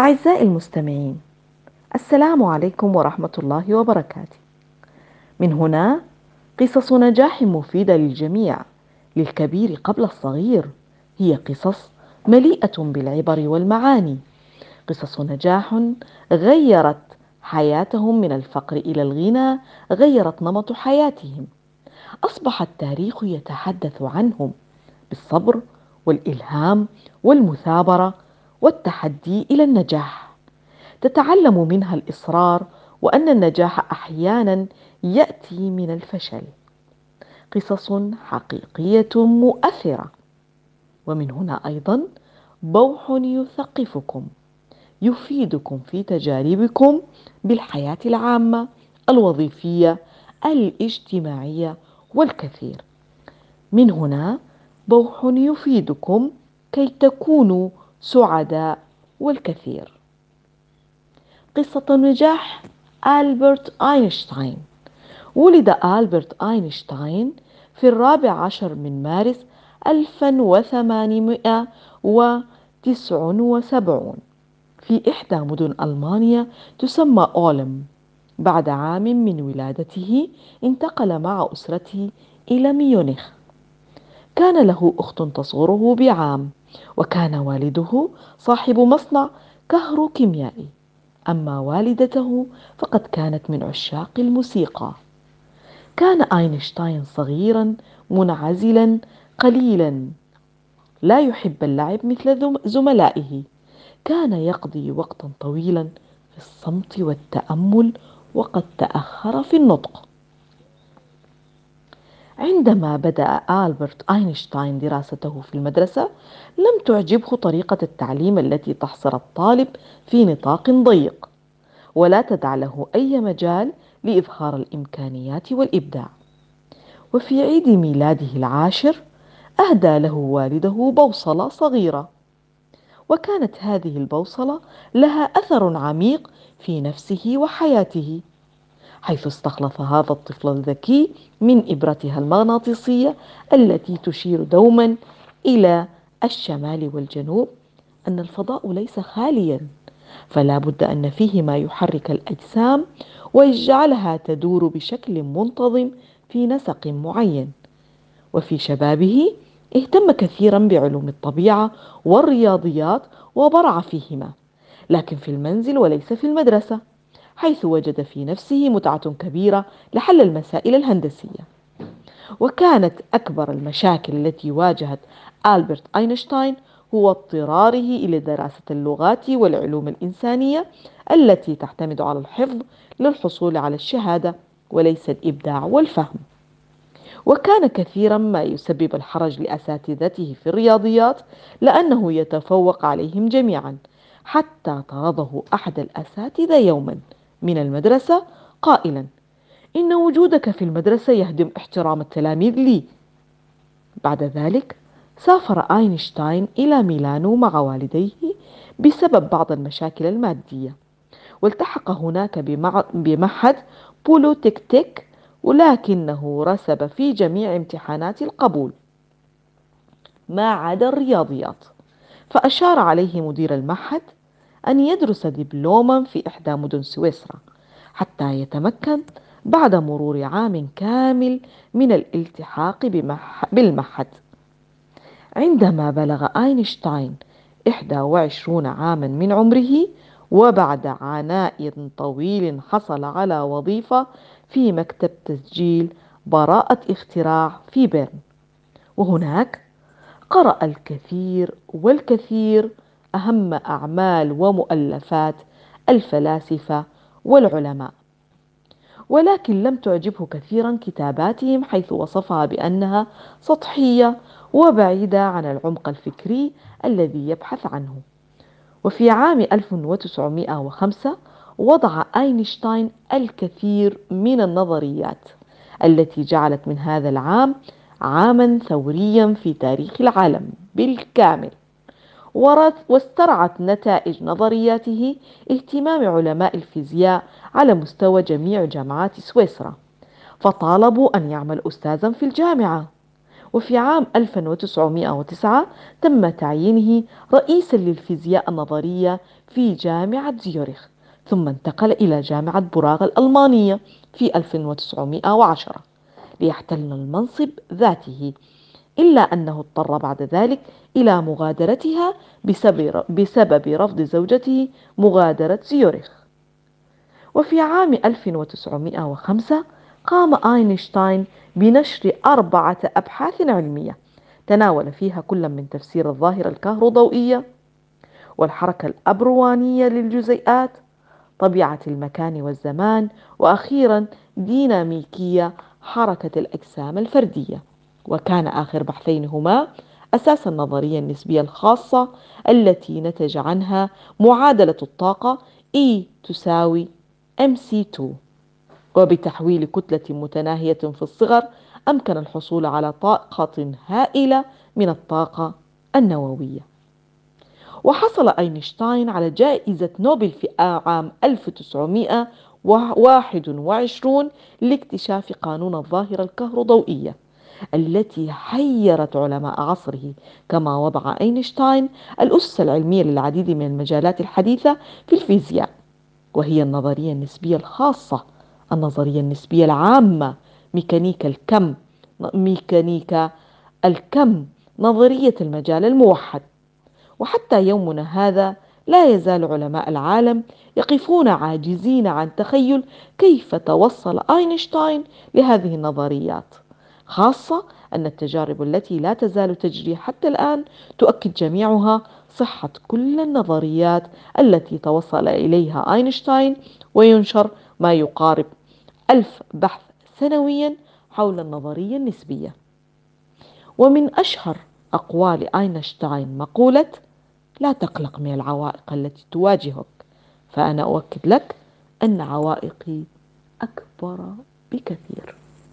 أعزائي المستمعين السلام عليكم ورحمة الله وبركاته. من هنا قصص نجاح مفيدة للجميع. للكبير قبل الصغير هي قصص مليئة بالعبر والمعاني. قصص نجاح غيرت حياتهم من الفقر إلى الغنى غيرت نمط حياتهم. أصبح التاريخ يتحدث عنهم بالصبر والإلهام والمثابرة والتحدي إلى النجاح. تتعلم منها الإصرار وأن النجاح أحيانا يأتي من الفشل. قصص حقيقية مؤثرة. ومن هنا أيضا بوح يثقفكم يفيدكم في تجاربكم بالحياة العامة الوظيفية الاجتماعية والكثير. من هنا بوح يفيدكم كي تكونوا سعداء والكثير. قصة نجاح ألبرت أينشتاين. ولد ألبرت أينشتاين في الرابع عشر من مارس 1879 في إحدى مدن ألمانيا تسمى أولم. بعد عام من ولادته انتقل مع أسرته إلى ميونخ. كان له أخت تصغره بعام. وكان والده صاحب مصنع كهروكيميائي أما والدته فقد كانت من عشاق الموسيقى. كان أينشتاين صغيرا منعزلا قليلا. لا يحب اللعب مثل زملائه. كان يقضي وقتا طويلا في الصمت والتأمل وقد تأخر في النطق. عندما بدأ ألبرت أينشتاين دراسته في المدرسة لم تعجبه طريقة التعليم التي تحصر الطالب في نطاق ضيق ولا تدع له أي مجال لإظهار الإمكانيات والإبداع. وفي عيد ميلاده العاشر أهدى له والده بوصلة صغيرة. وكانت هذه البوصلة لها أثر عميق في نفسه وحياته. حيث استخلص هذا الطفل الذكي من إبرتها المغناطيسية التي تشير دوما إلى الشمال والجنوب أن الفضاء ليس خاليا فلا بد أن فيه ما يحرك الأجسام ويجعلها تدور بشكل منتظم في نسق معين. وفي شبابه اهتم كثيرا بعلوم الطبيعة والرياضيات وبرع فيهما لكن في المنزل وليس في المدرسة. حيث وجد في نفسه متعة كبيرة لحل المسائل الهندسية. وكانت أكبر المشاكل التي واجهت ألبرت أينشتاين هو اضطراره إلى دراسة اللغات والعلوم الإنسانية التي تعتمد على الحفظ للحصول على الشهادة وليس الإبداع والفهم. وكان كثيرا ما يسبب الحرج لأساتذته في الرياضيات لأنه يتفوق عليهم جميعا حتى طرده أحد الأساتذة يوما. من المدرسة قائلا إن وجودك في المدرسة يهدم احترام التلاميذ لي. بعد ذلك سافر أينشتاين إلى ميلانو مع والديه بسبب بعض المشاكل المادية. والتحق هناك بمعهد بولو تيك تيك ولكنه رسب في جميع امتحانات القبول. ما عدا الرياضيات فأشار عليه مدير المعهد أن يدرس دبلوما في إحدى مدن سويسرا حتى يتمكن بعد مرور عام كامل من الالتحاق بالمعهد عندما بلغ أينشتاين 21 عاما من عمره وبعد عناء طويل حصل على وظيفة في مكتب تسجيل براءة اختراع في بيرن. وهناك قرأ الكثير والكثير أهم أعمال ومؤلفات الفلاسفة والعلماء. ولكن لم تعجبه كثيرا كتاباتهم حيث وصفها بأنها سطحية وبعيدة عن العمق الفكري الذي يبحث عنه. وفي عام 1905 وضع أينشتاين الكثير من النظريات التي جعلت من هذا العام عاما ثوريا في تاريخ العالم بالكامل. واسترعت نتائج نظرياته اهتمام علماء الفيزياء على مستوى جميع جامعات سويسرا فطالبوا أن يعمل أستاذا في الجامعة. وفي عام 1909 تم تعيينه رئيسا للفيزياء النظرية في جامعة زيورخ ثم انتقل إلى جامعة براغ الألمانية في 1910 ليحتل المنصب ذاته. إلا أنه اضطر بعد ذلك إلى مغادرتها بسبب رفض زوجته مغادرة زيورخ وفي عام 1905 قام أينشتاين بنشر أربعة أبحاث علمية تناول فيها كل من تفسير الظاهرة الكهروضوئية والحركة الأبروانية للجزيئات طبيعة المكان والزمان وأخيرا ديناميكية حركة الأجسام الفردية. وكان آخر بحثين هما أساس النظرية النسبية الخاصة التي نتج عنها معادلة الطاقة E تساوي mc2 وبتحويل كتلة متناهية في الصغر أمكن الحصول على طاقة هائلة من الطاقة النووية. وحصل أينشتاين على جائزة نوبل في عام 1921 لاكتشاف قانون الظاهرة الكهروضوئية. التي حيرت علماء عصره كما وضع أينشتاين الأسس العلمية للعديد من المجالات الحديثة في الفيزياء وهي النظرية النسبية الخاصة النظرية النسبية العامة ميكانيكا الكم ميكانيكا الكم نظرية المجال الموحد. وحتى يومنا هذا لا يزال علماء العالم يقفون عاجزين عن تخيل كيف توصل أينشتاين لهذه النظريات. خاصة أن التجارب التي لا تزال تجري حتى الآن تؤكد جميعها صحة كل النظريات التي توصل إليها أينشتاين وينشر ما يقارب ألف بحث سنويا حول النظرية النسبية. ومن أشهر أقوال أينشتاين مقولة لا تقلق من العوائق التي تواجهك فأنا أؤكد لك أن عوائقي أكبر بكثير.